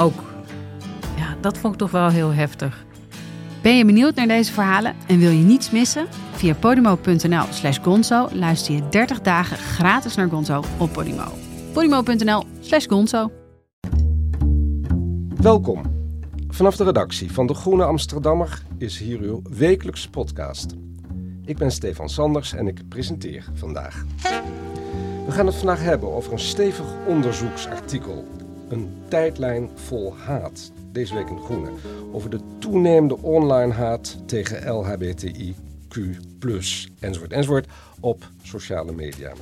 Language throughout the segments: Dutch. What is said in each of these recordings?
Ook. Ja, dat vond ik toch wel heel heftig. Ben je benieuwd naar deze verhalen en wil je niets missen? Via podimo.nl slash gonzo luister je 30 dagen gratis naar Gonzo op Podimo. podimo.nl slash gonzo Welkom. Vanaf de redactie van De Groene Amsterdammer is hier uw wekelijkse podcast. Ik ben Stefan Sanders en ik presenteer vandaag. We gaan het vandaag hebben over een stevig onderzoeksartikel. Een tijdlijn vol haat. Deze week in De Groene. Over de toenemende online haat tegen LHBTIQ+, enzovoort, enzovoort op sociale media.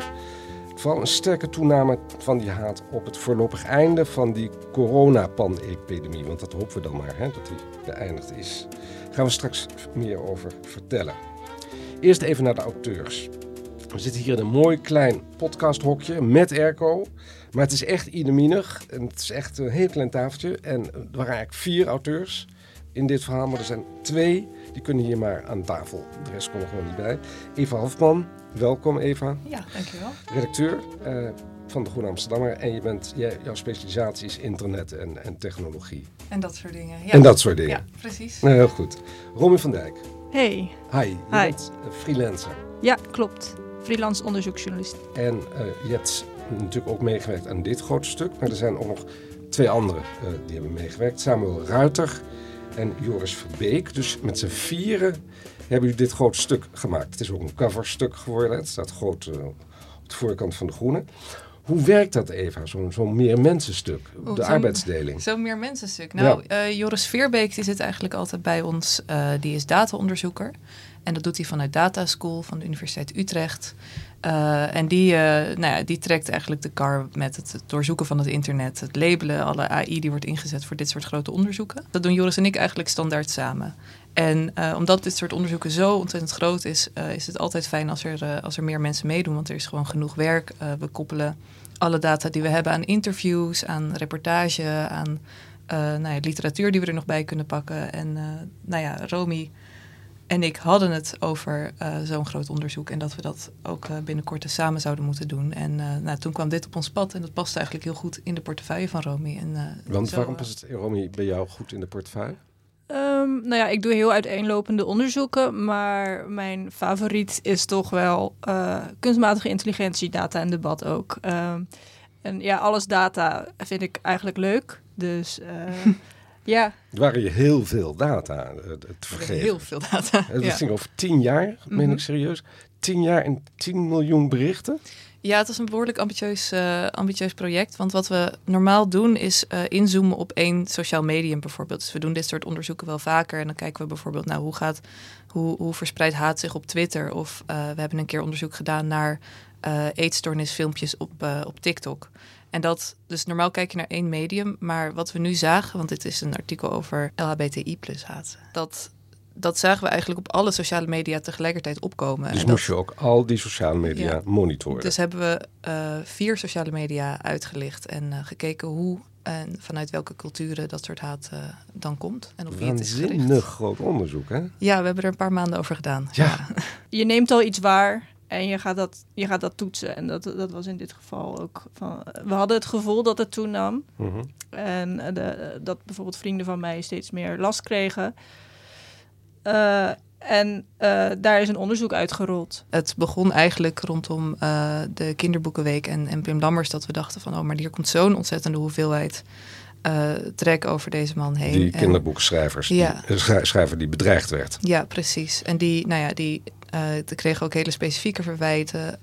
Vooral een sterke toename van die haat op het voorlopig einde van die coronapan-epidemie. Want dat hopen we dan maar, hè, dat die beëindigd is. Daar gaan we straks meer over vertellen. Eerst even naar de auteurs. We zitten hier in een mooi klein podcasthokje met airco. Maar het is echt ideminig. En het is echt een heel klein tafeltje. En er waren eigenlijk vier auteurs in dit verhaal. Maar er zijn twee, die kunnen hier maar aan tafel. De rest komt er gewoon niet bij. Eva Hofman, welkom Eva. Ja, dankjewel. Redacteur uh, van de Groene Amsterdammer. En je bent, jij, jouw specialisatie is internet en, en technologie. En dat soort dingen. Ja. En dat soort dingen. Ja, precies. Nou, heel goed. Romy van Dijk. Hey. Hi, je Hi. bent freelancer. Ja, klopt. Freelance onderzoeksjournalist. En uh, je hebt natuurlijk ook meegewerkt aan dit grote stuk. Maar er zijn ook nog twee anderen uh, die hebben meegewerkt. Samuel Ruiter en Joris Verbeek. Dus met z'n vieren hebben jullie dit grote stuk gemaakt. Het is ook een coverstuk geworden. Het staat groot uh, op de voorkant van de Groene. Hoe werkt dat, Eva, zo'n zo meer mensenstuk, de zo arbeidsdeling? Zo'n meer mensenstuk. Nou, ja. uh, Joris Veerbeek die zit eigenlijk altijd bij ons. Die is dataonderzoeker. En dat doet hij vanuit Data School van de Universiteit Utrecht. Uh, en die, nou ja, die trekt eigenlijk de kar met het, doorzoeken van het internet. Het labelen, alle AI die wordt ingezet voor dit soort grote onderzoeken. Dat doen Joris en ik eigenlijk standaard samen. En uh, omdat dit soort onderzoeken zo ontzettend groot is, is het altijd fijn als er, als er meer mensen meedoen. Want er is gewoon genoeg werk. we koppelen alle data die we hebben aan interviews, aan reportage, aan nou ja, literatuur die we er nog bij kunnen pakken. En nou ja, Romy en ik hadden het over zo'n groot onderzoek en dat we dat ook binnenkort samen zouden moeten doen. En nou, toen kwam dit op ons pad en dat paste eigenlijk heel goed in de portefeuille van Romy. En, Want zo, waarom past het, Romy, bij jou goed in de portefeuille? Um, nou ja, ik doe heel uiteenlopende onderzoeken, maar mijn favoriet is toch wel uh, kunstmatige intelligentie, data en debat ook. Um, en ja, alles data vind ik eigenlijk leuk. Dus uh, ja. Er waren je heel veel data uh, te vergeven. Heel veel data. Het ja. ging over tien jaar, meen mm -hmm. ik serieus. Tien jaar en 10 miljoen berichten. Ja, het was een behoorlijk ambitieus, uh, ambitieus project. Want wat we normaal doen is uh, inzoomen op één sociaal medium bijvoorbeeld. Dus we doen dit soort onderzoeken wel vaker. En dan kijken we bijvoorbeeld naar hoe, gaat, hoe, hoe verspreidt haat zich op Twitter. Of uh, we hebben een keer onderzoek gedaan naar eetstoornisfilmpjes op, op TikTok. En dat, dus normaal kijk je naar één medium. Maar wat we nu zagen, want dit is een artikel over LHBTI plus haat. Dat dat zagen we eigenlijk op alle sociale media tegelijkertijd opkomen. Dus en moest je ook al die sociale media ja, monitoren? Dus hebben we uh, vier sociale media uitgelicht en uh, gekeken hoe en vanuit welke culturen dat soort haat uh, dan komt. En op wie het is gericht. Waanzinnig groot onderzoek, hè? Ja, we hebben er een paar maanden over gedaan. Ja. ja. Je neemt al iets waar en je gaat dat, je gaat dat toetsen. En dat, dat was in dit geval ook van... We hadden het gevoel dat het toenam. Mhm. Mm -hmm. En de, dat bijvoorbeeld vrienden van mij steeds meer last kregen... Uh, en uh, daar is een onderzoek uitgerold. Het begon eigenlijk rondom uh, de kinderboekenweek en, en Pim Lammers... dat we dachten van, oh, maar hier komt zo'n ontzettende hoeveelheid uh, trek over deze man heen. Die kinderboekschrijvers, ja. die, schrijver die bedreigd werd. Ja, precies. En die, nou ja, die kregen ook hele specifieke verwijten...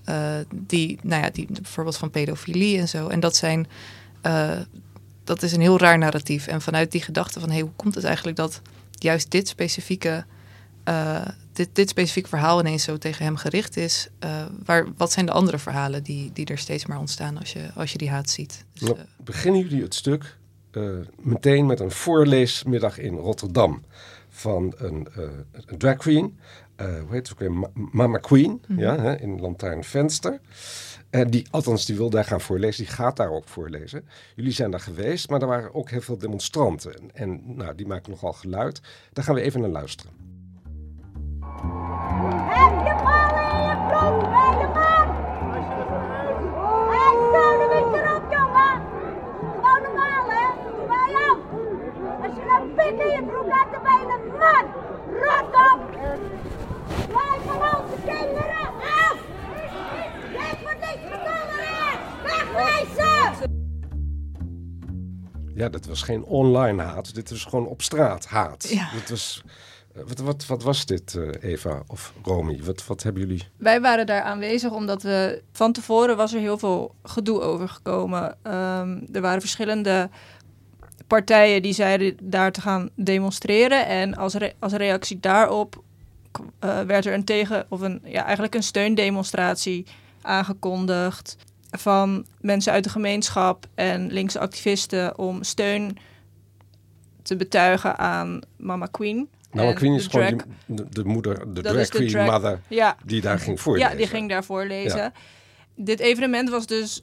die, nou ja, die bijvoorbeeld van pedofilie en zo. En dat zijn... dat is een heel raar narratief. En vanuit die gedachte van, hé, hey, hoe komt het eigenlijk dat juist dit specifieke, uh, dit, dit specifieke verhaal ineens zo tegen hem gericht is. Uh, waar, wat zijn de andere verhalen die, die er steeds maar ontstaan als je, als je die haat ziet? Dus, uh, beginnen jullie het stuk meteen met een voorleesmiddag in Rotterdam van een, een drag queen. Hoe heet het ook weer? Mama Queen, mhm. ja, hè, in Lantaarnvenster. En die, althans, die wil daar gaan voorlezen. Die gaat daar ook voorlezen. Jullie zijn daar geweest, maar er waren ook heel veel demonstranten. En, en nou, die maken nogal geluid. Daar gaan we even naar luisteren. Heb je ballen in je Ja, dat was geen online haat. Dit was gewoon op straat haat. Ja. Dit was eh, wat, wat, wat, was dit, eh, Eva of Romy? Wat, wat hebben jullie? Wij waren daar aanwezig omdat we van tevoren was er heel veel gedoe over gekomen. Ehm, er waren verschillende partijen die zeiden daar te gaan demonstreren. En als, als reactie daarop uh, werd er een tegen of een ja, eigenlijk een steundemonstratie aangekondigd van mensen uit de gemeenschap en linkse activisten om steun te betuigen aan Mama Queen. Nou, Queen is gewoon de, moeder, de drag queen mother, ja. die daar ging voorlezen. Ja, die ging daar voorlezen. Dit evenement was dus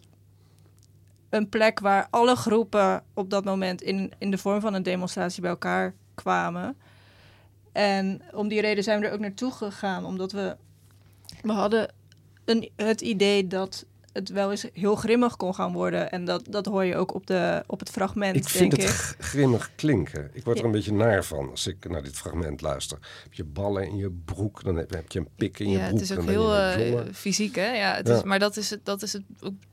een plek waar alle groepen op dat moment in, in de vorm van een demonstratie bij elkaar kwamen. En om die reden zijn we er ook naartoe gegaan, omdat we, we hadden een, het idee dat het wel eens heel grimmig kon gaan worden. En dat, dat hoor je ook op, de, op het fragment. Ik vind het grimmig klinken. Ik word er een beetje naar van als ik naar dit fragment luister. Heb je ballen in je broek, dan heb, je een pik in je ja, broek. Het is ook heel uh, fysiek, hè? Ja, het Is, maar dat is, het, dat is het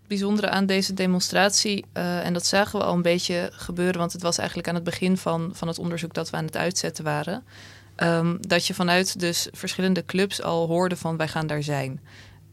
bijzondere aan deze demonstratie. Uh, en dat zagen we al een beetje gebeuren, want het was eigenlijk aan het begin van, van het onderzoek dat we aan het uitzetten waren. Um, dat je vanuit dus verschillende clubs al hoorde van wij gaan daar zijn.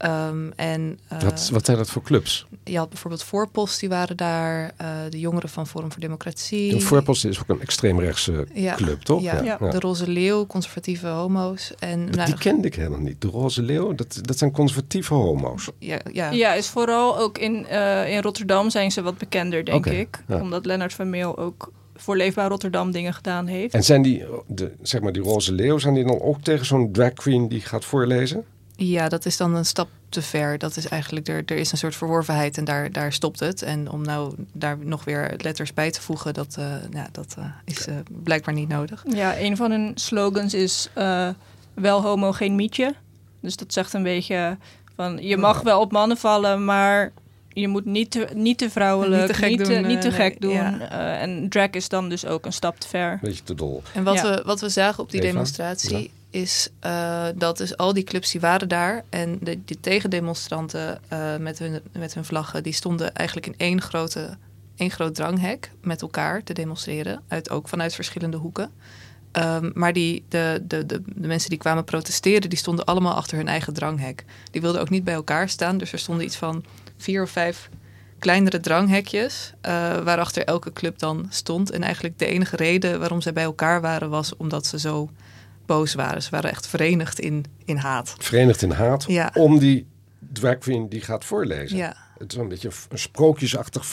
Um, en, uh, wat, wat zijn dat voor clubs? Je had bijvoorbeeld Voorpost, die waren daar. Uh, de jongeren van Forum voor Democratie. De Voorpost is ook een extreemrechtse ja, club, toch? Ja, ja, de Roze Leeuw, conservatieve homo's. En, nou, die kende ik helemaal niet. De Roze Leeuw, dat, dat zijn conservatieve homo's. Ja, ja. ja is vooral ook in, uh, in Rotterdam zijn ze wat bekender, denk okay, ik. Omdat Lennart van Meel ook voor Leefbaar Rotterdam dingen gedaan heeft. En zijn die, de, zeg maar die Roze Leeuw, zijn die dan ook tegen zo'n drag queen die gaat voorlezen? Ja, dat is dan een stap te ver. Dat is eigenlijk, er, er is een soort verworvenheid en daar, daar stopt het. En om nou daar nog weer letters bij te voegen, dat, uh, ja, dat uh, is uh, blijkbaar niet nodig. Ja, een van hun slogans is wel homo, geen mietje. Dus dat zegt een beetje van je mag wel op mannen vallen, maar je moet niet te, niet te vrouwelijk, niet te gek niet doen. Te, niet te gek doen. Ja. en drag is dan dus ook een stap te ver. Beetje te dol. En wat, we, wat we zagen op die demonstratie is uh, dat dus al die clubs die waren daar en de, de tegendemonstranten uh, met, hun, met hun vlaggen, die stonden eigenlijk in één, grote, één groot dranghek met elkaar te demonstreren, uit, ook vanuit verschillende hoeken. Um, maar die, de, de, de, de, mensen die kwamen protesteren, die stonden allemaal achter hun eigen dranghek. Die wilden ook niet bij elkaar staan, dus er stonden iets van vier of vijf kleinere dranghekjes, uh, waarachter elke club dan stond. En eigenlijk de enige reden waarom zij bij elkaar waren, was omdat ze zo boos waren. Ze waren echt verenigd in, in haat. Verenigd in haat ja. om die drag queen die gaat voorlezen. Ja. Het is een beetje een sprookjesachtig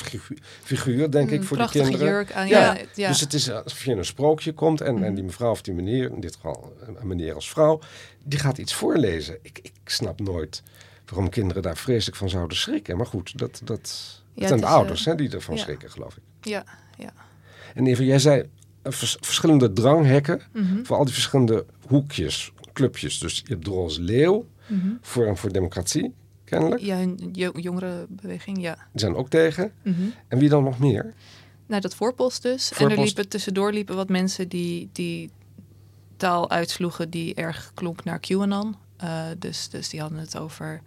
figuur, denk ik, voor de kinderen. Jurk aan, ja. ja. Dus het is alsof je in een sprookje komt en, en mhm. die mevrouw of die meneer, in dit geval een meneer als vrouw, die gaat iets voorlezen. Ik, ik snap nooit waarom kinderen daar vreselijk van zouden schrikken. Maar goed, dat, dat, zijn de ouders uh, hè, die ervan schrikken, geloof ik. Ja, ja. En even, jij zei verschillende dranghekken mhm. voor al die verschillende hoekjes, clubjes. Dus je hebt Roze Leeuw, mm Forum voor Democratie, kennelijk. Ja, een jongere beweging, ja. Die zijn ook tegen. Mhm. En wie dan nog meer? Nou, dat voorpost dus. En er liepen tussendoor liepen wat mensen die, die taal uitsloegen die erg klonk naar QAnon. Uh, dus, dus die hadden het over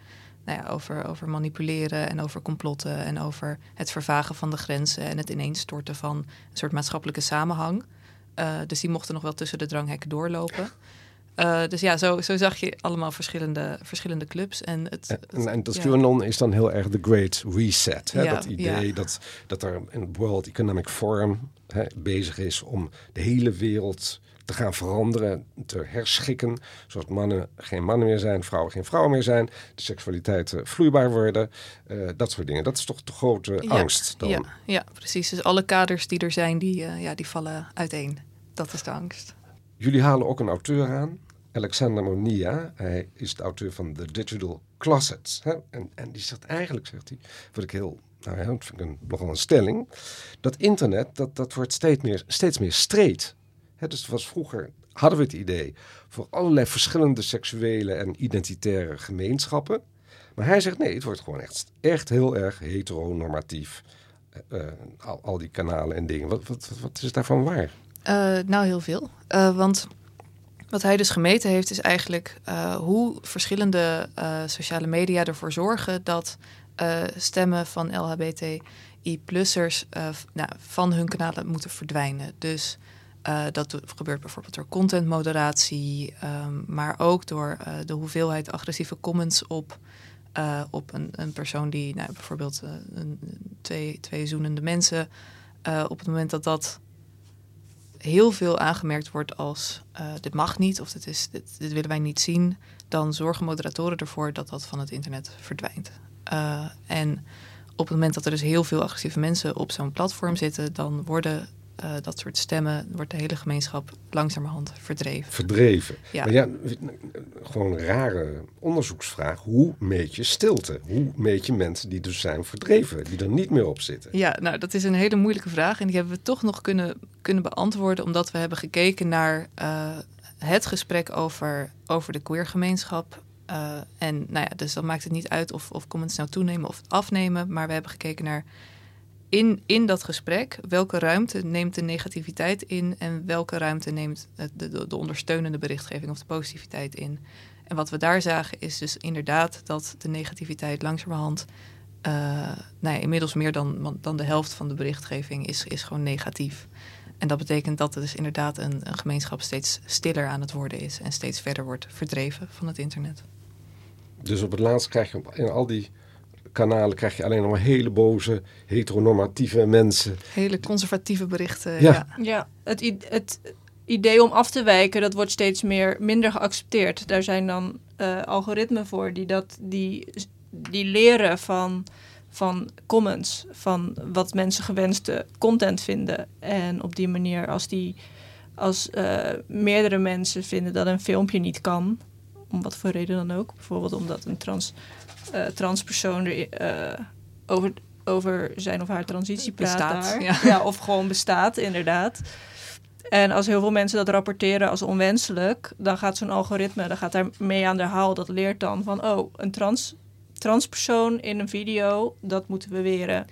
nou ja, over, over manipuleren en over complotten en over het vervagen van de grenzen en het ineenstorten van een soort maatschappelijke samenhang. Uh, dus die mochten nog wel tussen de dranghekken doorlopen. Uh, dus ja, zo, zo zag je allemaal verschillende, verschillende clubs. En, het, en, en, dat QAnon is dan heel erg de Great Reset. Hè? Ja, dat idee dat, dat er een World Economic Forum hè, bezig is om de hele wereld te gaan veranderen, te herschikken. Zodat mannen geen mannen meer zijn, vrouwen geen vrouwen meer zijn. De seksualiteit uh, vloeibaar worden. Uh, dat soort dingen. Dat is toch de grote ja, angst dan? Ja, ja, precies. Dus alle kaders die er zijn, die, uh, ja, die vallen uiteen. Dat is de angst. Jullie halen ook een auteur aan. Alexander Monia. Hij is de auteur van The Digital Closets. Hè? En, en die zegt eigenlijk, zegt hij, wat ik heel nou ja, dat vind ik een, nogal een stelling, dat internet, dat, dat wordt steeds meer, steeds meer streed. Dus het was vroeger, hadden we het idee, voor allerlei verschillende seksuele en identitaire gemeenschappen. Maar hij zegt nee, het wordt gewoon echt, echt heel erg heteronormatief. Uh, al, al, die kanalen en dingen. Wat, wat, wat is daarvan waar? Uh, nou, heel veel. Want wat hij dus gemeten heeft, is eigenlijk hoe verschillende sociale media ervoor zorgen dat stemmen van LHBTI-plussers nou, van hun kanalen moeten verdwijnen. Dus uh, dat gebeurt bijvoorbeeld door contentmoderatie, um, maar ook door de hoeveelheid agressieve comments op, op een, een, persoon die nou, bijvoorbeeld een, twee, twee zoenende mensen, op het moment dat dat heel veel aangemerkt wordt als dit mag niet of dit, is, dit, dit willen wij niet zien, dan zorgen moderatoren ervoor dat dat van het internet verdwijnt. En op het moment dat er dus heel veel agressieve mensen op zo'n platform zitten, dan worden uh, dat soort stemmen, wordt de hele gemeenschap langzamerhand verdreven. Verdreven. Ja. Maar ja, gewoon een rare onderzoeksvraag. Hoe meet je stilte? Hoe meet je mensen die dus zijn verdreven, die er niet meer op zitten? Ja, nou dat is een hele moeilijke vraag. En die hebben we toch nog kunnen, kunnen beantwoorden, omdat we hebben gekeken naar uh, het gesprek over, over de queergemeenschap uh, en nou ja, dus dan maakt het niet uit of, of comments nou toenemen of afnemen. Maar we hebben gekeken naar in, in dat gesprek welke ruimte neemt de negativiteit in en welke ruimte neemt de, de, de ondersteunende berichtgeving of de positiviteit in. En wat we daar zagen is dus inderdaad dat de negativiteit langzamerhand, uh, nou ja, inmiddels meer dan, dan de helft van de berichtgeving is, is gewoon negatief. En dat betekent dat er dus inderdaad een, een gemeenschap steeds stiller aan het worden is en steeds verder wordt verdreven van het internet. Dus op het laatst krijg je in al die kanalen krijg je alleen nog maar hele boze, heteronormatieve mensen. Hele conservatieve berichten. Ja, ja. ja het, het idee om af te wijken, dat wordt steeds meer, minder geaccepteerd. Daar zijn dan uh, algoritmen voor die, dat, die, die leren van, van comments, van wat mensen gewenste content vinden. En op die manier, als, die, als uh, meerdere mensen vinden dat een filmpje niet kan, om wat voor reden dan ook. Bijvoorbeeld omdat een trans, uh, transpersoon er uh, over, over zijn of haar transitie bestaat. Daar. Ja. ja. of gewoon bestaat, inderdaad. En als heel veel mensen dat rapporteren als onwenselijk, dan gaat zo'n algoritme, dan gaat daar mee aan de haal. Dat leert dan van, oh, een trans, transpersoon in een video, dat moeten we weren.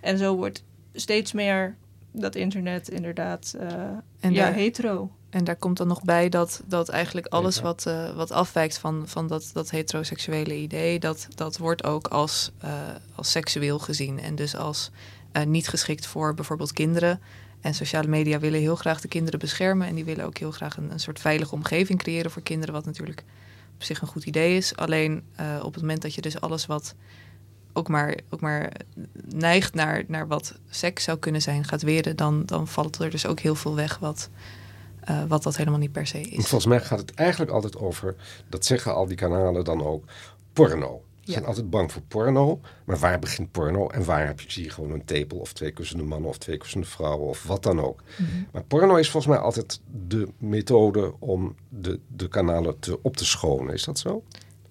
En zo wordt steeds meer dat internet inderdaad uh, en ja, hetero. En daar komt dan nog bij dat, dat eigenlijk alles wat, uh, wat afwijkt van, van dat, dat heteroseksuele idee, dat, dat wordt ook als, uh, als seksueel gezien. En dus als uh, niet geschikt voor bijvoorbeeld kinderen. En sociale media willen heel graag de kinderen beschermen. En die willen ook heel graag een, een soort veilige omgeving creëren voor kinderen, wat natuurlijk op zich een goed idee is. Alleen op het moment dat je dus alles wat ook maar, ook maar neigt naar, naar wat seks zou kunnen zijn, gaat weren, dan, dan valt er dus ook heel veel weg wat uh, wat dat helemaal niet per se is. Volgens mij gaat het eigenlijk altijd over, dat zeggen al die kanalen dan ook, porno. Ze zijn altijd bang voor porno, maar waar begint porno en waar heb je, gewoon een tepel of twee kussende mannen of twee kussende vrouwen of wat dan ook. Mm -hmm. Maar porno is volgens mij altijd de methode om de, de kanalen te, op te schonen. Is dat zo?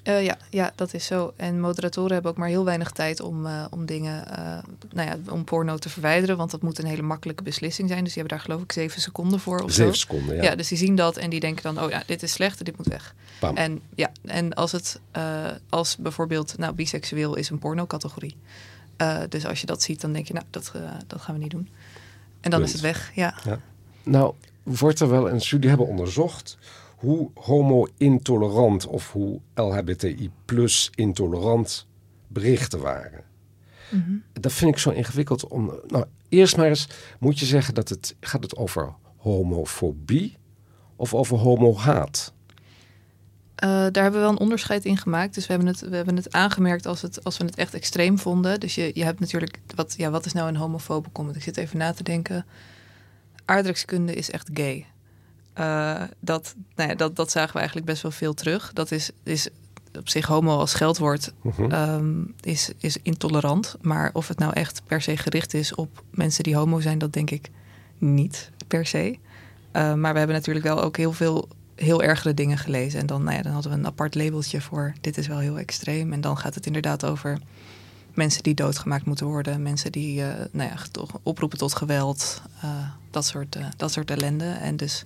Uh, ja, ja, dat is zo. En moderatoren hebben ook maar heel weinig tijd om, uh, om dingen, uh, nou ja, om porno te verwijderen. Want dat moet een hele makkelijke beslissing zijn. Dus die hebben daar geloof ik zeven seconden voor. Of zeven zo. seconden, ja. Ja, dus die zien dat en die denken dan, oh ja, dit is slecht en dit moet weg. Bam. En ja, en als het, als bijvoorbeeld, nou, biseksueel is een pornocategorie. dus als je dat ziet, dan denk je, nou, dat, dat gaan we niet doen. En dan Punt. is het weg, ja. ja. Nou, wordt er wel, en jullie hebben onderzocht hoe homo-intolerant of hoe LHBTI-plus-intolerant berichten waren. Mm -hmm. Dat vind ik zo ingewikkeld om. Nou, eerst maar eens moet je zeggen dat het gaat het over homofobie of over homohaat. Uh, daar hebben we wel een onderscheid in gemaakt. Dus we hebben het, we hebben het aangemerkt als, het, als we het echt extreem vonden. Dus je, je hebt natuurlijk, wat, ja, wat is nou een homofobe comment? Ik zit even na te denken. Aardrijkskunde is echt gay. Uh, dat, nou ja, dat, dat zagen we eigenlijk best wel veel terug. Dat is, is op zich homo als scheldwoord Mhm. ehm, is, is intolerant. Maar of het nou echt per se gericht is op mensen die homo zijn, dat denk ik niet per se. Uh, maar we hebben natuurlijk wel ook heel veel heel ergere dingen gelezen. En dan, nou ja, dan hadden we een apart labeltje voor dit is wel heel extreem. En dan gaat het inderdaad over mensen die doodgemaakt moeten worden. Mensen die uh, nou ja, toch oproepen tot geweld. Dat, soort, dat soort ellende. En dus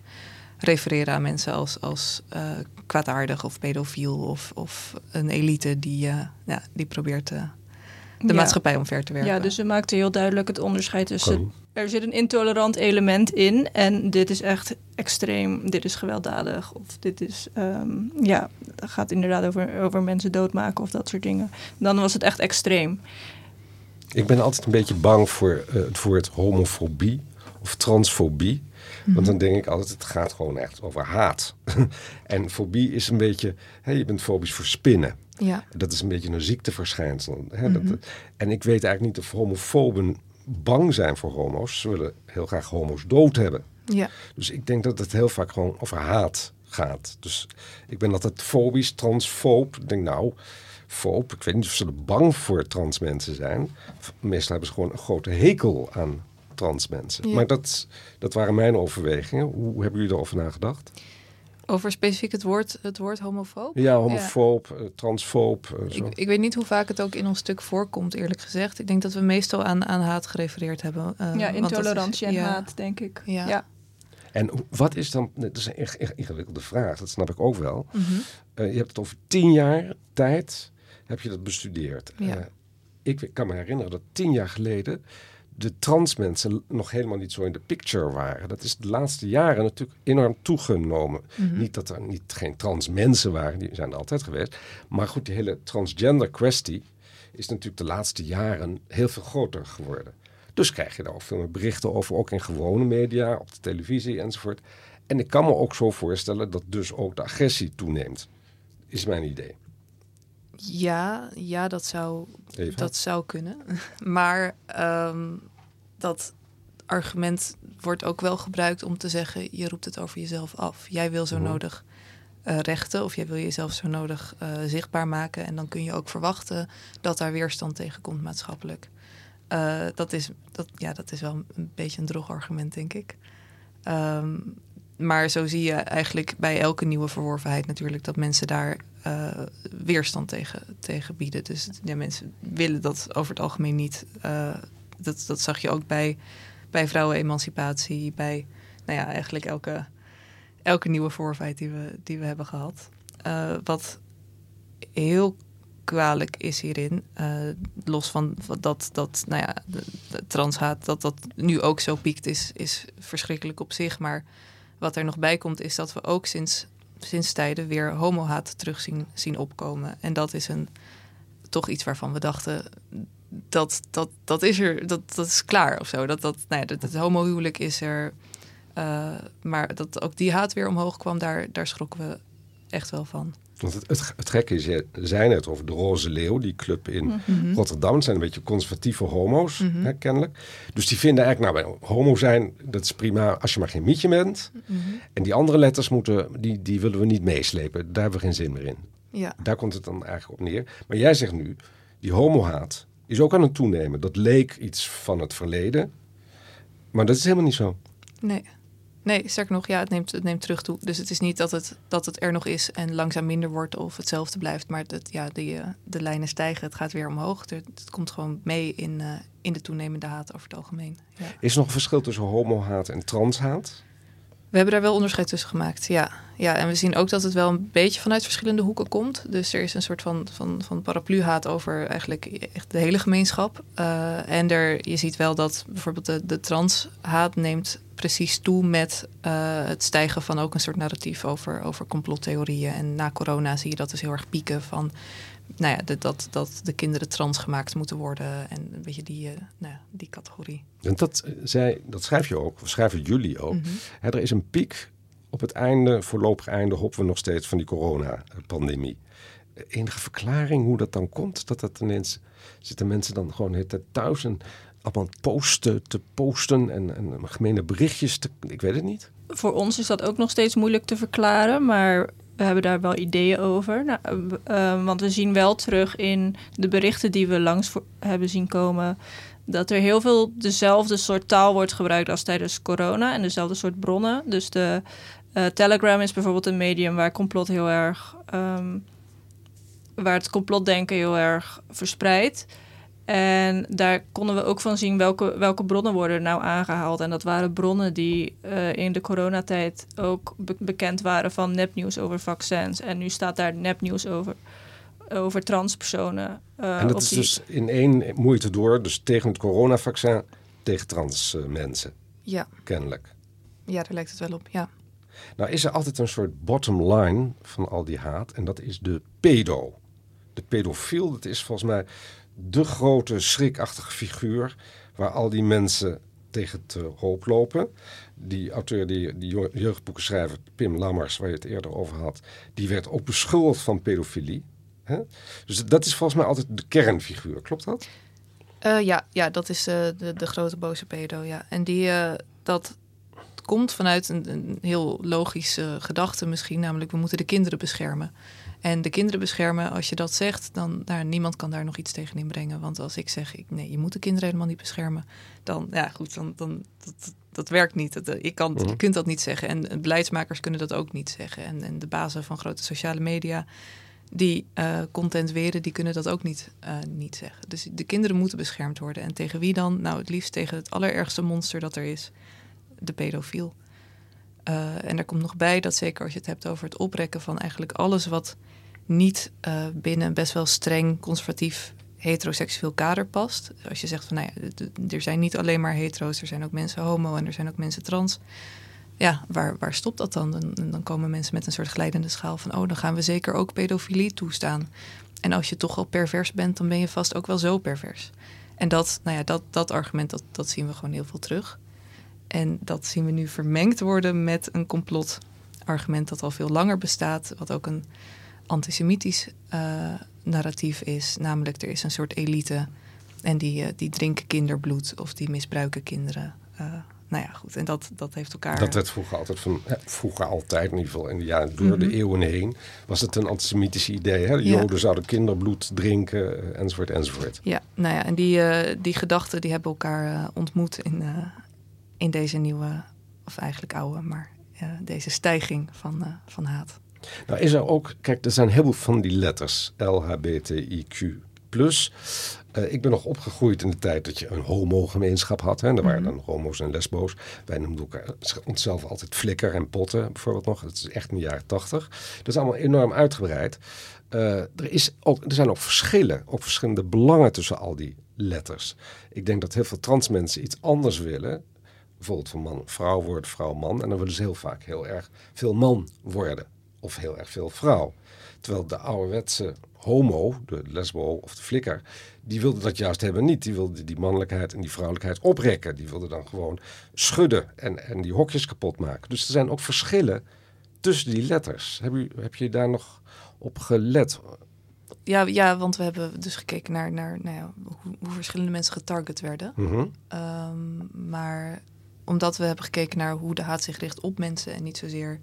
refereren aan mensen als, als uh, kwaadaardig of pedofiel of, of een elite die, uh, ja, die probeert uh, de Ja. maatschappij omver te werken. Ja, dus we maakten heel duidelijk het onderscheid tussen... Er zit een intolerant element in en dit is echt extreem, dit is gewelddadig. Of dit is, ehm, ja, het gaat inderdaad over, over mensen doodmaken of dat soort dingen. Dan was het echt extreem. Ik ben altijd een beetje bang voor eh, het woord homofobie of transfobie. Want dan denk ik altijd, het gaat gewoon echt over haat. en fobie is een beetje, hè, je bent fobisch voor spinnen. Ja. Dat is een beetje een ziekteverschijnsel. Hè? dat, en ik weet eigenlijk niet of homofoben bang zijn voor homo's. Ze willen heel graag homo's dood hebben. Ja. Dus ik denk dat het heel vaak gewoon over haat gaat. Dus ik ben altijd fobisch, transfoob. Ik denk nou, foob, ik weet niet of ze er bang voor trans mensen zijn. Meestal hebben ze gewoon een grote hekel aan trans mensen. Ja. Maar dat, dat waren mijn overwegingen. Hoe hebben jullie erover nagedacht? Over specifiek het woord, het woord homofoob? Ja, homofoob, eh, transfoob. eh, zo. Ik, ik weet niet hoe vaak het ook in ons stuk voorkomt, eerlijk gezegd. Ik denk dat we meestal aan, aan haat gerefereerd hebben. eh, ja, is- intolerantie en ja. haat, denk ik. Ja. ja. En wat is dan, dat is een echt, echt ingewikkelde vraag, dat snap ik ook wel. Mhm. Eh, je hebt het over tien jaar tijd, heb je dat bestudeerd. Ja. Eh, ik kan me herinneren dat tien jaar geleden de trans mensen nog helemaal niet zo in de picture waren. Dat is de laatste jaren natuurlijk enorm toegenomen. Mhm. Niet dat er niet, geen trans mensen waren, die zijn er altijd geweest. Maar goed, die hele transgender kwestie is natuurlijk de laatste jaren heel veel groter geworden. Dus krijg je daar ook veel meer berichten over, ook in gewone media, op de televisie enzovoort. En ik kan me ook zo voorstellen dat dus ook de agressie toeneemt. Is mijn idee. Ja, ja, dat zou, dat zou kunnen. Maar ehm, dat argument wordt ook wel gebruikt om te zeggen: je roept het over jezelf af. Jij wil zo Mhm. nodig eh, rechten of jij wil jezelf zo nodig eh, zichtbaar maken. En dan kun je ook verwachten dat daar weerstand tegen komt maatschappelijk. Eh, dat, is, dat, ja, dat is wel een beetje een droog argument, denk ik. Ehm, maar zo zie je eigenlijk bij elke nieuwe verworvenheid natuurlijk dat mensen daar eh, weerstand tegen, tegen bieden. Dus mensen willen dat over het algemeen niet. Eh, dat, dat zag je ook bij, bij vrouwenemancipatie, bij nou ja, eigenlijk elke, elke nieuwe verworvenheid die we, die we hebben gehad. Eh, wat heel kwalijk is hierin, los van dat, dat nou ja, de transhaat, dat dat nu ook zo piekt, is, is verschrikkelijk op zich. Maar wat er nog bij komt, is dat we ook sinds, sinds tijden weer homohaat terug zien, zien opkomen. En dat is een, toch iets waarvan we dachten, dat, dat, dat is er, dat, dat is klaar of zo. Dat, dat, nou ja, dat, het homohuwelijk is er. eh, maar dat ook die haat weer omhoog kwam, daar, daar schrokken we echt wel van. Want het, het, het gekke is, je zei net over de Roze Leeuw, die club in Rotterdam. Het zijn een beetje conservatieve homo's, Mhm. hè, kennelijk. Dus die vinden eigenlijk, nou, bij homo zijn, dat is prima als je maar geen mietje bent. Mhm. En die andere letters moeten, die, die willen we niet meeslepen. Daar hebben we geen zin meer in. Ja. Daar komt het dan eigenlijk op neer. Maar jij zegt nu, die homohaat is ook aan het toenemen. Dat leek iets van het verleden. Maar dat is helemaal niet zo. Nee. Nee, sterker nog, ja, het neemt, het neemt terug toe. Dus het is niet dat het, dat het er nog is en langzaam minder wordt of hetzelfde blijft. Maar dat, ja, die, eh, de lijnen stijgen, het gaat weer omhoog. Het, het komt gewoon mee in, eh, in de toenemende haat over het algemeen. Ja. Is er nog een verschil tussen homohaat en transhaat? We hebben daar wel onderscheid tussen gemaakt, ja. Ja. En we zien ook dat het wel een beetje vanuit verschillende hoeken komt. Dus er is een soort van, van, van paraplu-haat over eigenlijk echt de hele gemeenschap. Eh, en er, je ziet wel dat bijvoorbeeld de, de trans-haat neemt precies toe met eh, het stijgen van ook een soort narratief over, over complottheorieën. En na corona zie je dat dus heel erg pieken van... Nou ja, de- dat, dat de kinderen trans gemaakt moeten worden en een beetje die, eh, nou ja, die categorie. En dat, zij, dat schrijf je ook, of schrijven jullie ook. Mhm. Hè, er is een piek op het einde, voorlopig einde, hopen we nog steeds van die coronapandemie. Eh, Enige verklaring hoe dat dan komt? Dat dat ineens zitten mensen dan gewoon thuis en allemaal posten, te posten en, en gemene berichtjes. Te, ik weet het niet. Voor ons is dat ook nog steeds moeilijk te verklaren, maar we hebben daar wel ideeën over. Nou, uh, want we zien wel terug in de berichten die we langs hebben zien komen. Dat er heel veel dezelfde soort taal wordt gebruikt als tijdens corona en dezelfde soort bronnen. Dus de uh, Telegram is bijvoorbeeld een medium waar complot heel erg. Um, waar het complotdenken heel erg verspreidt. En daar konden we ook van zien welke, welke bronnen worden nou aangehaald. En dat waren bronnen die uh, in de coronatijd ook be bekend waren van nepnieuws over vaccins. En nu staat daar nepnieuws over, over transpersonen. Uh, en dat is die... dus in één moeite door, dus tegen het coronavaccin, tegen trans uh, mensen. Ja. Kennelijk. Ja, daar lijkt het wel op, ja. Nou is er altijd een soort bottom line van al die haat. En dat is de pedo. De pedofiel, dat is volgens mij de grote schrikachtige figuur waar al die mensen tegen te hoop lopen. Die auteur, die, die jeugdboekenschrijver Pim Lammers, waar je het eerder over had, die werd ook beschuldigd van pedofilie. Dus dat is volgens mij altijd de kernfiguur, klopt dat? Uh, ja, ja, dat is uh, de, de grote boze pedo, ja. En die, uh, dat komt vanuit een, een heel logische gedachte misschien, namelijk we moeten de kinderen beschermen. En de kinderen beschermen, als je dat zegt, dan nou, niemand kan daar nog iets tegen inbrengen. Want als ik zeg, ik, nee, je moet de kinderen helemaal niet beschermen, dan, ja goed, dan, dan dat, dat werkt niet. Dat, ik kan, Je kunt dat niet zeggen. En beleidsmakers kunnen dat ook niet zeggen. En, en de bazen van grote sociale media die uh, content weren, die kunnen dat ook niet, uh, niet zeggen. Dus de kinderen moeten beschermd worden. En tegen wie dan? Nou, het liefst tegen het allerergste monster dat er is, de pedofiel. Uh, en er komt nog bij dat zeker als je het hebt over het oprekken van eigenlijk alles wat niet uh, binnen best wel streng conservatief heteroseksueel kader past. Als je zegt van nou ja, er zijn niet alleen maar hetero's, er zijn ook mensen homo en er zijn ook mensen trans. Ja, waar, waar stopt dat dan? dan? Dan komen mensen met een soort glijdende schaal van oh, dan gaan we zeker ook pedofilie toestaan. En als je toch al pervers bent, dan ben je vast ook wel zo pervers. En dat, nou ja, dat, dat argument, dat, dat zien we gewoon heel veel terug. En dat zien we nu vermengd worden met een complotargument dat al veel langer bestaat. Wat ook een antisemitisch uh, narratief is. Namelijk, er is een soort elite en die, uh, die drinken kinderbloed of die misbruiken kinderen. Uh, nou ja, goed. En dat, dat heeft elkaar. Dat werd vroeger altijd van. Vroeger altijd, in ieder geval in de jaren door mm -hmm. de eeuwen heen. was het een antisemitisch idee. Hè? De ja. Joden zouden kinderbloed drinken, enzovoort, enzovoort. Ja, nou ja, en die, die gedachten die hebben elkaar ontmoet in, in deze nieuwe, of eigenlijk oude, maar deze stijging van, van haat. Nou is er ook, kijk, er zijn heel veel van die letters. LHBTIQ+. Uh, ik ben nog opgegroeid in de tijd dat je een homo-gemeenschap had. Hè. Er waren dan homo's en lesbo's. Wij noemden elkaar, onszelf altijd flikker en potten, bijvoorbeeld nog. Dat is echt in de jaren tachtig. Dat is allemaal enorm uitgebreid. Uh, er, is ook, er zijn ook verschillen, ook verschillende belangen tussen al die letters. Ik denk dat heel veel trans mensen iets anders willen. Bijvoorbeeld van man vrouw wordt, vrouw man. En dan willen ze heel vaak heel erg veel man worden of heel erg veel vrouw. Terwijl de ouderwetse homo, de lesbo of de flikker, die wilde dat juist hebben niet. Die wilde die mannelijkheid en die vrouwelijkheid oprekken. Die wilde dan gewoon schudden en, en die hokjes kapot maken. Dus er zijn ook verschillen tussen die letters. Heb, u, heb je daar nog op gelet? Ja, ja, want we hebben dus gekeken naar, naar nou ja, hoe, hoe, verschillende mensen getarget werden. Mm -hmm. um, maar omdat we hebben gekeken naar hoe de haat zich richt op mensen en niet zozeer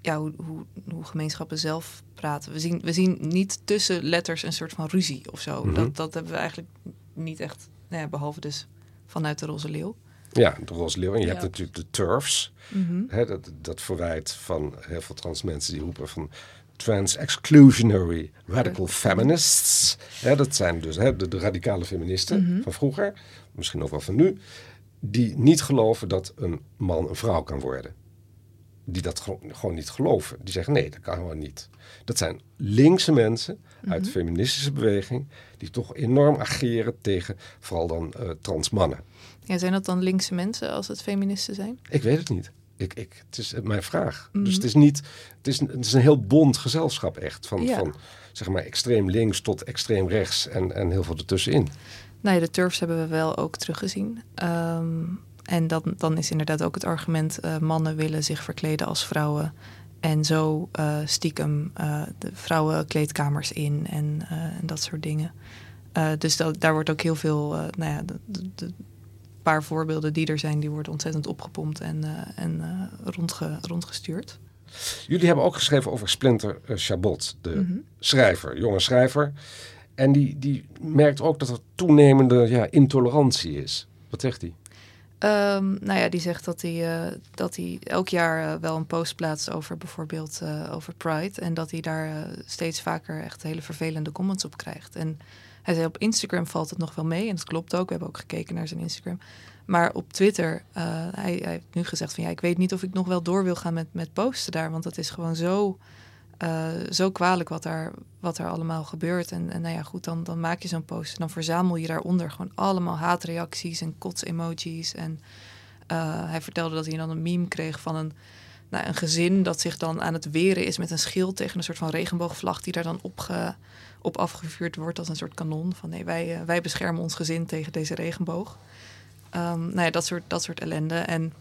ja, hoe, hoe, hoe, gemeenschappen zelf praten. We zien, we zien niet tussen letters een soort van ruzie of zo. Mm -hmm. dat, dat hebben we eigenlijk niet echt, nou ja, behalve dus vanuit de Roze Leeuw. Ja, de Roze Leeuw. En je ja. hebt natuurlijk de turfs. Mm -hmm. hè, dat, dat verwijt van heel veel trans mensen die roepen van trans-exclusionary radical feminists. Hè, dat zijn dus hè, de, de, radicale feministen mm -hmm. van vroeger, misschien ook wel van nu, die niet geloven dat een man een vrouw kan worden die dat gewoon niet geloven. Die zeggen nee, dat kan gewoon niet. Dat zijn linkse mensen mm -hmm. uit de feministische beweging die toch enorm ageren tegen vooral dan uh, trans mannen. Ja, zijn dat dan linkse mensen als het feministen zijn? Ik weet het niet. Ik, ik, het is mijn vraag. Mm -hmm. Dus het is niet. Het is, het is een heel bond gezelschap echt. Van, ja. van zeg maar extreem links tot extreem rechts en, en heel veel ertussenin. Nou ja, de turfs hebben we wel ook teruggezien. Um, en dan, dan is inderdaad ook het argument: uh, mannen willen zich verkleden als vrouwen. En zo uh, stiekem uh, de vrouwenkleedkamers in en, en, dat soort dingen. dus dat, daar wordt ook heel veel, nou ja, de, de, paar voorbeelden die er zijn, die worden ontzettend opgepompt en, en rondge, rondgestuurd. Jullie hebben ook geschreven over Splinter Chabot, de mhm. schrijver, jonge schrijver. En die, die merkt ook dat er toenemende ja, intolerantie is. Wat zegt hij? Um, nou ja, die zegt dat hij, uh, dat hij elk jaar uh, wel een post plaatst over bijvoorbeeld uh, over Pride. En dat hij daar steeds vaker echt hele vervelende comments op krijgt. En hij zei op Instagram valt het nog wel mee. En dat klopt ook. We hebben ook gekeken naar zijn Instagram. Maar op Twitter, hij, hij, heeft nu gezegd van ja, ik weet niet of ik nog wel door wil gaan met, met posten daar. Want dat is gewoon zo uh, zo kwalijk wat daar, wat er allemaal gebeurt. En, en nou ja, goed, dan, dan maak je zo'n post dan verzamel je daaronder gewoon allemaal haatreacties en kots-emojis. En uh, hij vertelde dat hij dan een meme kreeg van een, nou, een gezin dat zich dan aan het weren is met een schild tegen een soort van regenboogvlag die daar dan op, op afgevuurd wordt als een soort kanon. Van nee, wij, uh, wij beschermen ons gezin tegen deze regenboog. Um, nou ja, dat soort, dat soort ellende. En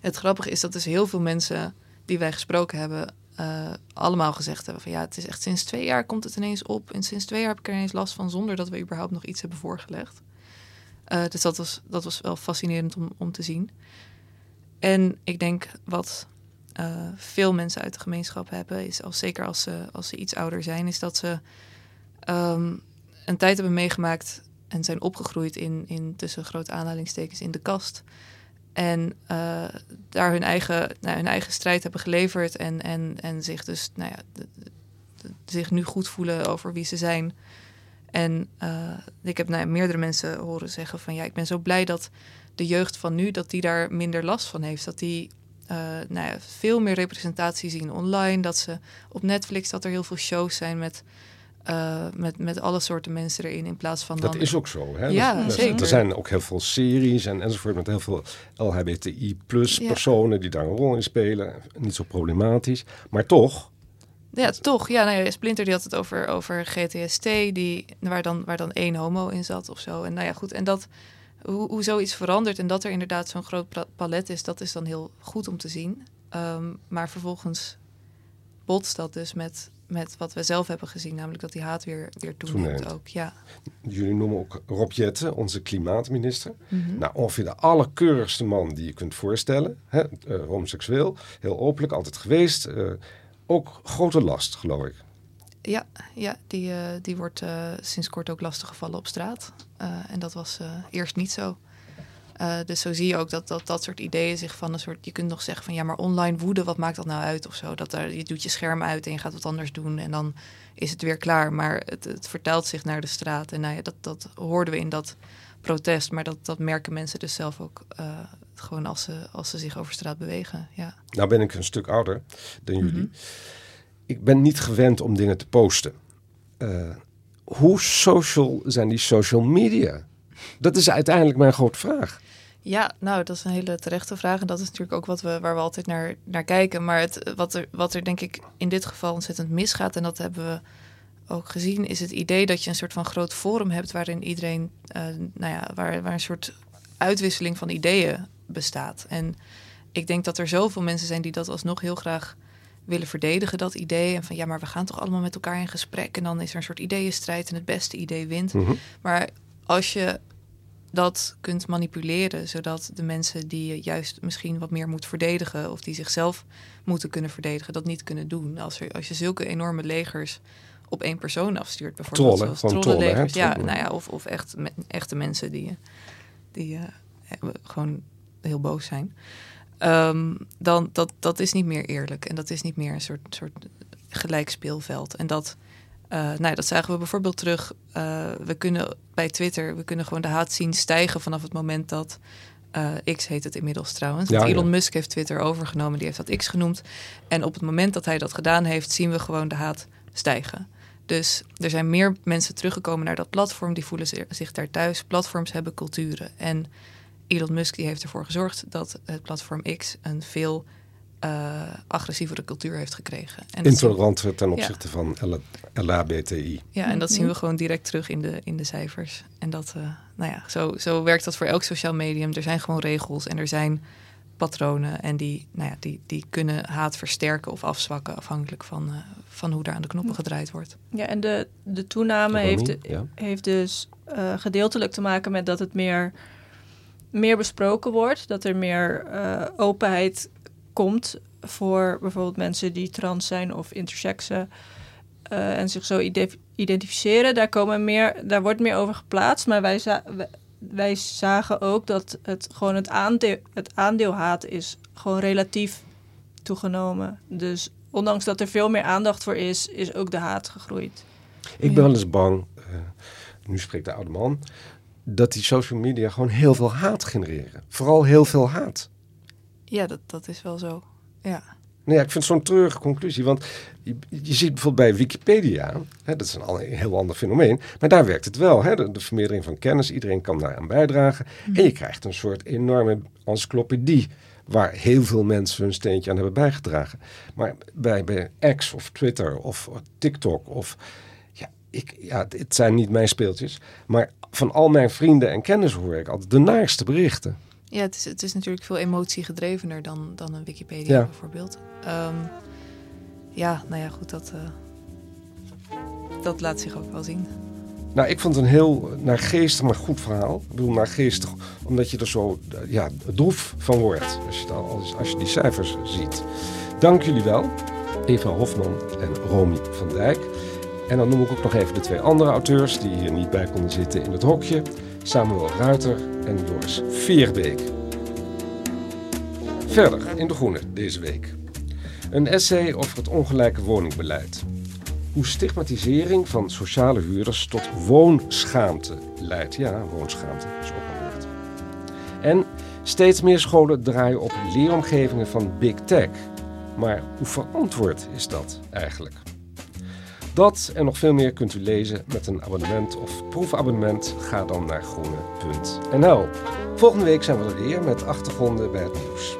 het grappige is dat dus heel veel mensen die wij gesproken hebben uh, allemaal gezegd hebben van ja, het is echt sinds twee jaar komt het ineens op. En sinds twee jaar heb ik er ineens last van zonder dat we überhaupt nog iets hebben voorgelegd. Uh, dus dat was, dat was wel fascinerend om, om te zien. En ik denk wat uh, veel mensen uit de gemeenschap hebben, is als, zeker als ze, als ze iets ouder zijn, is dat ze um, een tijd hebben meegemaakt en zijn opgegroeid in, in tussen grote aanhalingstekens in de kast. En uh, daar hun eigen, nou, hun eigen strijd hebben geleverd. En, en, en zich dus nou ja, zich nu goed voelen over wie ze zijn. En uh, ik heb nou, meerdere mensen horen zeggen van ja, ik ben zo blij dat de jeugd van nu, dat die daar minder last van heeft. Dat die uh, nou ja, veel meer representatie zien online. Dat ze op Netflix dat er heel veel shows zijn met uh, met, met alle soorten mensen erin in plaats van. Dat is ook zo. Hè? Ja, dat, zeker. Er zijn ook heel veel series en enzovoort met heel veel LHBTI plus personen die daar een rol in spelen. Niet zo problematisch, maar toch. Ja, toch. Ja, nou ja, Splinter die had het over, over GTST, die, waar, dan, waar dan één homo in zat of zo. En nou ja, goed. En dat, hoe, hoe zoiets verandert en dat er inderdaad zo'n groot palet is, dat is dan heel goed om te zien. Um, maar vervolgens botst dat dus met met wat we zelf hebben gezien, namelijk dat die haat weer, weer toeneemt, ook. Ja. Jullie noemen ook Rob Jetten, onze klimaatminister. Mm Nou, ongeveer de allerkeurigste man die je kunt voorstellen. Hè? Uh, homoseksueel, heel openlijk, altijd geweest. Uh, ook grote last, geloof ik. Ja, ja die, uh, die wordt sinds kort ook lastiggevallen op straat. en dat was eerst niet zo. Uh, dus zo zie je ook dat, dat dat soort ideeën zich van een soort. Je kunt nog zeggen van ja, maar online woede, wat maakt dat nou uit of zo? Dat er, je doet je scherm uit en je gaat wat anders doen en dan is het weer klaar. Maar het, het vertelt zich naar de straat. En nou ja, dat, dat hoorden we in dat protest. Maar dat, dat merken mensen dus zelf ook uh, gewoon als ze, als ze zich over straat bewegen. Ja. Nou ben ik een stuk ouder dan jullie. Mm -hmm. Ik ben niet gewend om dingen te posten. Uh, hoe social zijn die social media? Dat is uiteindelijk mijn grote vraag. Ja, nou, dat is een hele terechte vraag. En dat is natuurlijk ook wat we, waar we altijd naar, naar kijken. Maar het, wat, er, wat er denk ik in dit geval ontzettend misgaat, en dat hebben we ook gezien, is het idee dat je een soort van groot forum hebt waarin iedereen, uh, nou ja, waar, waar een soort uitwisseling van ideeën bestaat. En ik denk dat er zoveel mensen zijn die dat alsnog heel graag willen verdedigen, dat idee. En van ja, maar we gaan toch allemaal met elkaar in gesprek. En dan is er een soort ideeënstrijd en het beste idee wint. Mm -hmm. Maar als je dat kunt manipuleren, zodat de mensen die je juist misschien wat meer moet verdedigen of die zichzelf moeten kunnen verdedigen, dat niet kunnen doen. Als, er, als je zulke enorme legers op één persoon afstuurt, bijvoorbeeld. Trollen, zoals trollenlegers. Ja, nou ja, of, of echt me, echte mensen die, die uh, gewoon heel boos zijn. Um, dan dat, dat is niet meer eerlijk. En dat is niet meer een soort, soort gelijk speelveld. En dat uh, nou, dat zagen we bijvoorbeeld terug. Uh, we kunnen bij Twitter, we kunnen gewoon de haat zien stijgen vanaf het moment dat. Uh, X heet het inmiddels trouwens. Ja, Elon ja. Musk heeft Twitter overgenomen, die heeft dat X genoemd. En op het moment dat hij dat gedaan heeft, zien we gewoon de haat stijgen. Dus er zijn meer mensen teruggekomen naar dat platform, die voelen zich daar thuis. Platforms hebben culturen. En Elon Musk die heeft ervoor gezorgd dat het platform X een veel uh, agressievere cultuur heeft gekregen. En Intolerant ten opzichte ja. van LHBTI. Ja, en dat zien we gewoon direct terug in de, in de cijfers. En dat, uh, nou ja, zo, zo werkt dat voor elk sociaal medium. Er zijn gewoon regels en er zijn patronen. En die, nou ja, die, die kunnen haat versterken of afzwakken afhankelijk van, uh, van hoe daar aan de knoppen gedraaid wordt. Ja, en de, de toename heeft, heeft dus uh, gedeeltelijk te maken met dat het meer, meer besproken wordt. Dat er meer uh, openheid komt voor bijvoorbeeld mensen die trans zijn of intersexen. en zich zo identificeren. Daar, komen meer, daar wordt meer over geplaatst. Maar wij, wij zagen ook dat het gewoon het aandeel, het haat is gewoon relatief toegenomen. Dus ondanks dat er veel meer aandacht voor is, is ook de haat gegroeid. Ik ben wel eens bang, uh, nu spreekt de oude man, dat die social media gewoon heel veel haat genereren. Vooral heel veel haat. Ja, dat, dat is wel zo. Ja. Nou ja, ik vind het zo'n treurige conclusie. Want je, je ziet bijvoorbeeld bij Wikipedia, hè, dat is een, een, heel ander fenomeen, maar daar werkt het wel. Hè, de, de vermeerdering van kennis, iedereen kan daaraan bijdragen. Hmm. En je krijgt een soort enorme encyclopedie waar heel veel mensen hun steentje aan hebben bijgedragen. Maar bij, bij X of Twitter of TikTok of... Ja, ik, ja, het zijn niet mijn speeltjes, maar van al mijn vrienden en kennis hoor ik altijd de naarste berichten. Ja, het is, het is natuurlijk veel emotiegedrevener dan, dan een Wikipedia bijvoorbeeld. Um, ja, nou ja, goed, dat, uh, dat laat zich ook wel zien. Nou, ik vond het een heel naargeestig, maar goed verhaal. Ik bedoel naargeestig, omdat je er zo ja, droef van wordt als je, als, als je die cijfers ziet. Dank jullie wel, Eva Hofman en Romy van Dijk. En dan noem ik ook nog even de twee andere auteurs die hier niet bij konden zitten in het hokje. Samuel Ruiter en Joris Veerbeek. Verder in de groene deze week. Een essay over het ongelijke woningbeleid. Hoe stigmatisering van sociale huurders tot woonschaamte leidt. Ja, woonschaamte is ook een woord. En steeds meer scholen draaien op leeromgevingen van big tech. Maar hoe verantwoord is dat eigenlijk? Dat en nog veel meer kunt u lezen met een abonnement of proefabonnement. Ga dan naar groene.nl. Volgende week zijn we er weer met achtergronden bij het nieuws.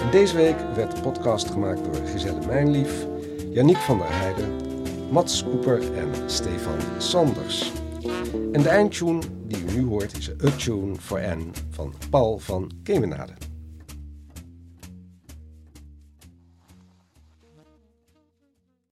En deze week werd de podcast gemaakt door Giselle Mijnlief, Yannick van der Heijden, Mats Koeper en Stefan Sanders. En de eindtune die u nu hoort is A Tune for N van Paul van Kemenade.